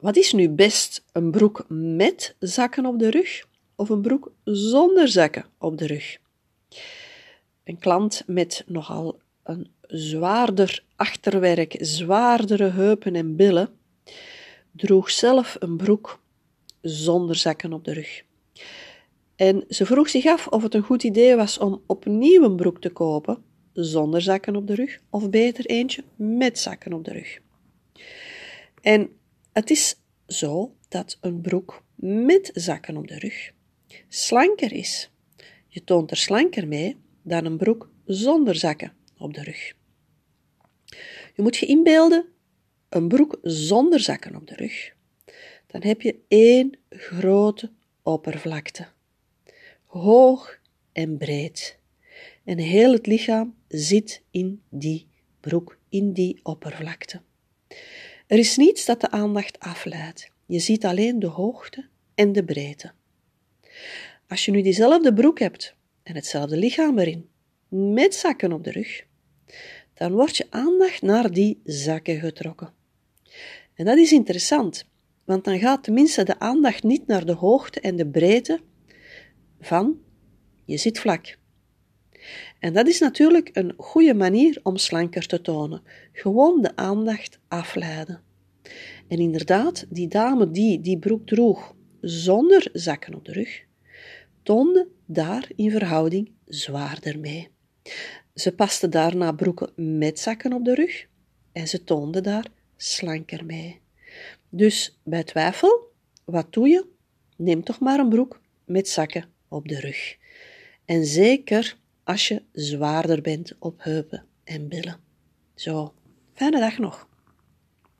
wat is nu best? Een broek met zakken op de rug of een broek zonder zakken op de rug? Een klant met nogal een zwaarder achterwerk, zwaardere heupen en billen, droeg zelf een broek zonder zakken op de rug. En ze vroeg zich af of het een goed idee was om opnieuw een broek te kopen zonder zakken op de rug, of beter eentje met zakken op de rug. En het is zo dat een broek met zakken op de rug slanker is. Je toont er slanker mee dan een broek zonder zakken op de rug. Je moet je inbeelden, een broek zonder zakken op de rug. Dan heb je één grote oppervlakte, hoog en breed. En heel het lichaam zit in die broek, in die oppervlakte. Er is niets dat de aandacht afleidt. Je ziet alleen de hoogte en de breedte. Als je nu diezelfde broek hebt en hetzelfde lichaam erin, met zakken op de rug, dan wordt je aandacht naar die zakken getrokken. En dat is interessant, want dan gaat tenminste de aandacht niet naar de hoogte en de breedte van je zit vlak. En dat is natuurlijk een goede manier om slanker te tonen. Gewoon de aandacht afleiden. En inderdaad, die dame die die broek droeg zonder zakken op de rug, toonde daar in verhouding zwaarder mee. Ze paste daarna broeken met zakken op de rug en ze toonde daar slanker mee. Dus bij twijfel, wat doe je? Neem toch maar een broek met zakken op de rug. En zeker als je zwaarder bent op heupen en billen. Zo, fijne dag nog.